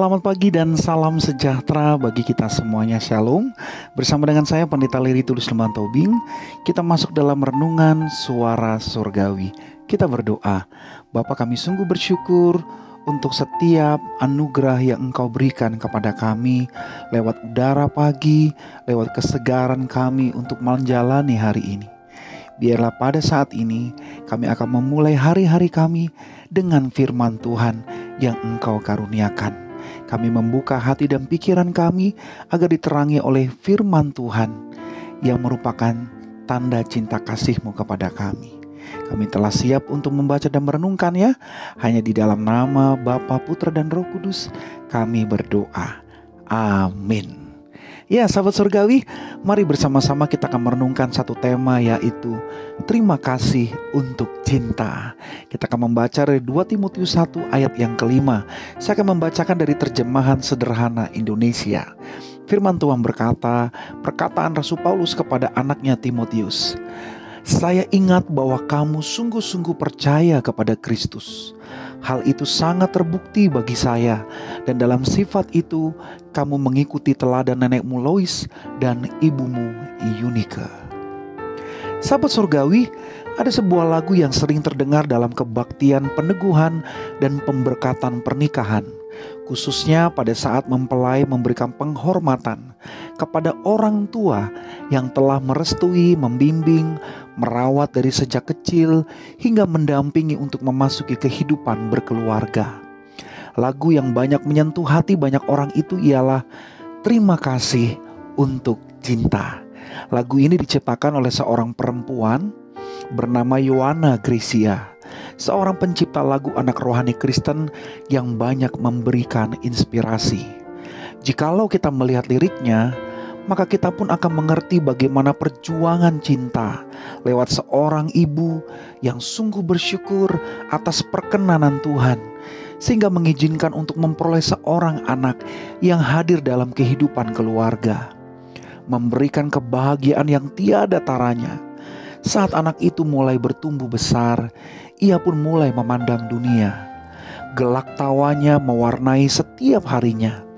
Selamat pagi dan salam sejahtera bagi kita semuanya Shalom Bersama dengan saya Pendeta Liri Tulus Lemban Tobing Kita masuk dalam renungan suara surgawi Kita berdoa Bapak kami sungguh bersyukur untuk setiap anugerah yang Engkau berikan kepada kami lewat udara pagi, lewat kesegaran kami untuk menjalani hari ini. Biarlah pada saat ini kami akan memulai hari-hari kami dengan firman Tuhan yang Engkau karuniakan. Kami membuka hati dan pikiran kami agar diterangi oleh firman Tuhan yang merupakan tanda cinta kasih-Mu kepada kami. Kami telah siap untuk membaca dan merenungkannya hanya di dalam nama Bapa, Putra, dan Roh Kudus. Kami berdoa. Amin. Ya, sahabat surgawi, mari bersama-sama kita akan merenungkan satu tema yaitu terima kasih untuk cinta. Kita akan membaca dari 2 Timotius 1 ayat yang kelima. Saya akan membacakan dari terjemahan sederhana Indonesia. Firman Tuhan berkata, perkataan Rasul Paulus kepada anaknya Timotius. Saya ingat bahwa kamu sungguh-sungguh percaya kepada Kristus Hal itu sangat terbukti bagi saya dan dalam sifat itu kamu mengikuti teladan nenekmu Lois dan ibumu Yunike. Sahabat surgawi, ada sebuah lagu yang sering terdengar dalam kebaktian peneguhan dan pemberkatan pernikahan khususnya pada saat mempelai memberikan penghormatan kepada orang tua yang telah merestui, membimbing, merawat dari sejak kecil hingga mendampingi untuk memasuki kehidupan berkeluarga. Lagu yang banyak menyentuh hati banyak orang itu ialah Terima kasih untuk cinta. Lagu ini diciptakan oleh seorang perempuan bernama Yohana Gracia seorang pencipta lagu anak rohani Kristen yang banyak memberikan inspirasi. Jikalau kita melihat liriknya, maka kita pun akan mengerti bagaimana perjuangan cinta lewat seorang ibu yang sungguh bersyukur atas perkenanan Tuhan, sehingga mengizinkan untuk memperoleh seorang anak yang hadir dalam kehidupan keluarga, memberikan kebahagiaan yang tiada taranya saat anak itu mulai bertumbuh besar, ia pun mulai memandang dunia. Gelak tawanya mewarnai setiap harinya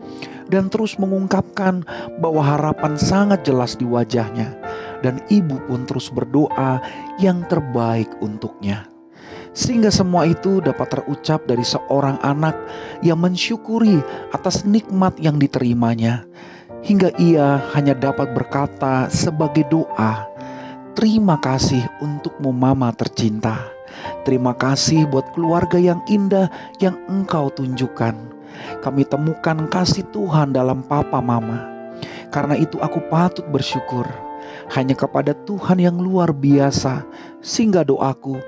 dan terus mengungkapkan bahwa harapan sangat jelas di wajahnya dan ibu pun terus berdoa yang terbaik untuknya. Sehingga semua itu dapat terucap dari seorang anak yang mensyukuri atas nikmat yang diterimanya. Hingga ia hanya dapat berkata sebagai doa, Terima kasih untukmu mama tercinta. Terima kasih buat keluarga yang indah yang engkau tunjukkan. Kami temukan kasih Tuhan dalam papa mama. Karena itu aku patut bersyukur hanya kepada Tuhan yang luar biasa. Sehingga doaku,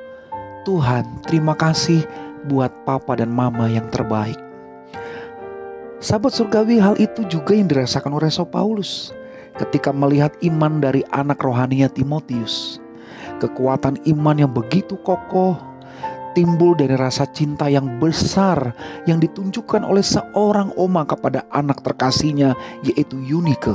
Tuhan terima kasih buat papa dan mama yang terbaik. Sahabat surgawi hal itu juga yang dirasakan oleh Rasul Paulus ketika melihat iman dari anak rohaninya Timotius. Kekuatan iman yang begitu kokoh timbul dari rasa cinta yang besar yang ditunjukkan oleh seorang oma kepada anak terkasihnya yaitu Yunike.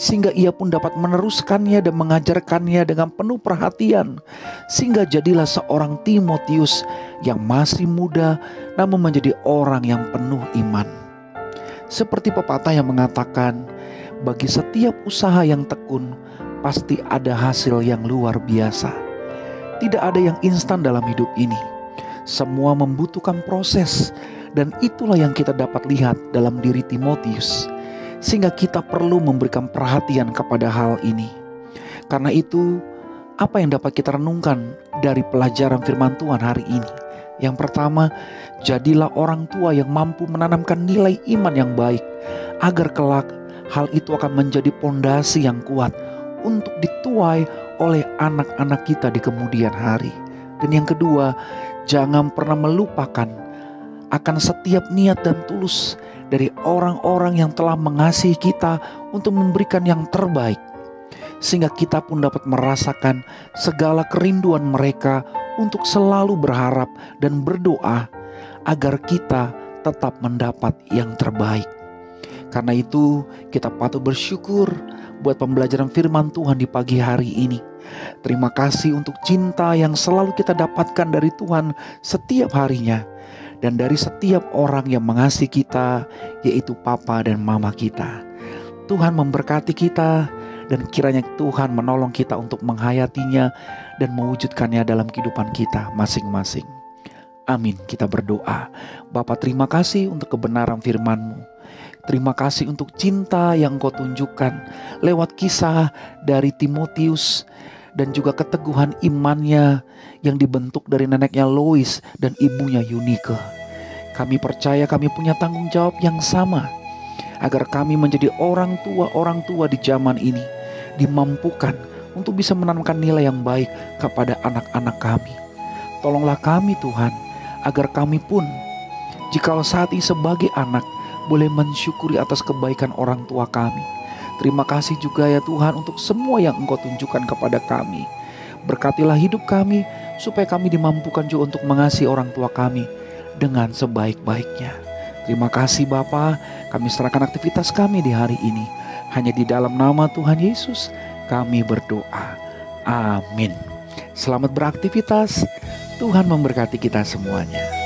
Sehingga ia pun dapat meneruskannya dan mengajarkannya dengan penuh perhatian. Sehingga jadilah seorang Timotius yang masih muda namun menjadi orang yang penuh iman. Seperti pepatah yang mengatakan, bagi setiap usaha yang tekun, pasti ada hasil yang luar biasa. Tidak ada yang instan dalam hidup ini. Semua membutuhkan proses, dan itulah yang kita dapat lihat dalam diri Timotius, sehingga kita perlu memberikan perhatian kepada hal ini. Karena itu, apa yang dapat kita renungkan dari pelajaran Firman Tuhan hari ini? Yang pertama, jadilah orang tua yang mampu menanamkan nilai iman yang baik, agar kelak hal itu akan menjadi pondasi yang kuat untuk dituai oleh anak-anak kita di kemudian hari. Dan yang kedua, jangan pernah melupakan akan setiap niat dan tulus dari orang-orang yang telah mengasihi kita untuk memberikan yang terbaik. Sehingga kita pun dapat merasakan segala kerinduan mereka untuk selalu berharap dan berdoa agar kita tetap mendapat yang terbaik. Karena itu, kita patut bersyukur buat pembelajaran firman Tuhan di pagi hari ini. Terima kasih untuk cinta yang selalu kita dapatkan dari Tuhan setiap harinya. dan dari setiap orang yang mengasihi kita, yaitu Papa dan Mama kita. Tuhan memberkati kita, dan kiranya Tuhan menolong kita untuk menghayatinya dan mewujudkannya dalam kehidupan kita masing-masing. Amin. Kita berdoa. Bapak terima kasih untuk kebenaran firman-Mu. Terima kasih untuk cinta yang Engkau tunjukkan lewat kisah dari Timotius dan juga keteguhan imannya yang dibentuk dari neneknya Lois dan ibunya Yunike. Kami percaya kami punya tanggung jawab yang sama agar kami menjadi orang tua-orang tua di zaman ini dimampukan untuk bisa menanamkan nilai yang baik kepada anak-anak kami. Tolonglah kami Tuhan agar kami pun jikalau saat ini sebagai anak boleh mensyukuri atas kebaikan orang tua kami. Terima kasih juga ya Tuhan untuk semua yang Engkau tunjukkan kepada kami. Berkatilah hidup kami supaya kami dimampukan juga untuk mengasihi orang tua kami dengan sebaik-baiknya. Terima kasih Bapa, kami serahkan aktivitas kami di hari ini. Hanya di dalam nama Tuhan Yesus kami berdoa. Amin. Selamat beraktivitas. Tuhan memberkati kita semuanya.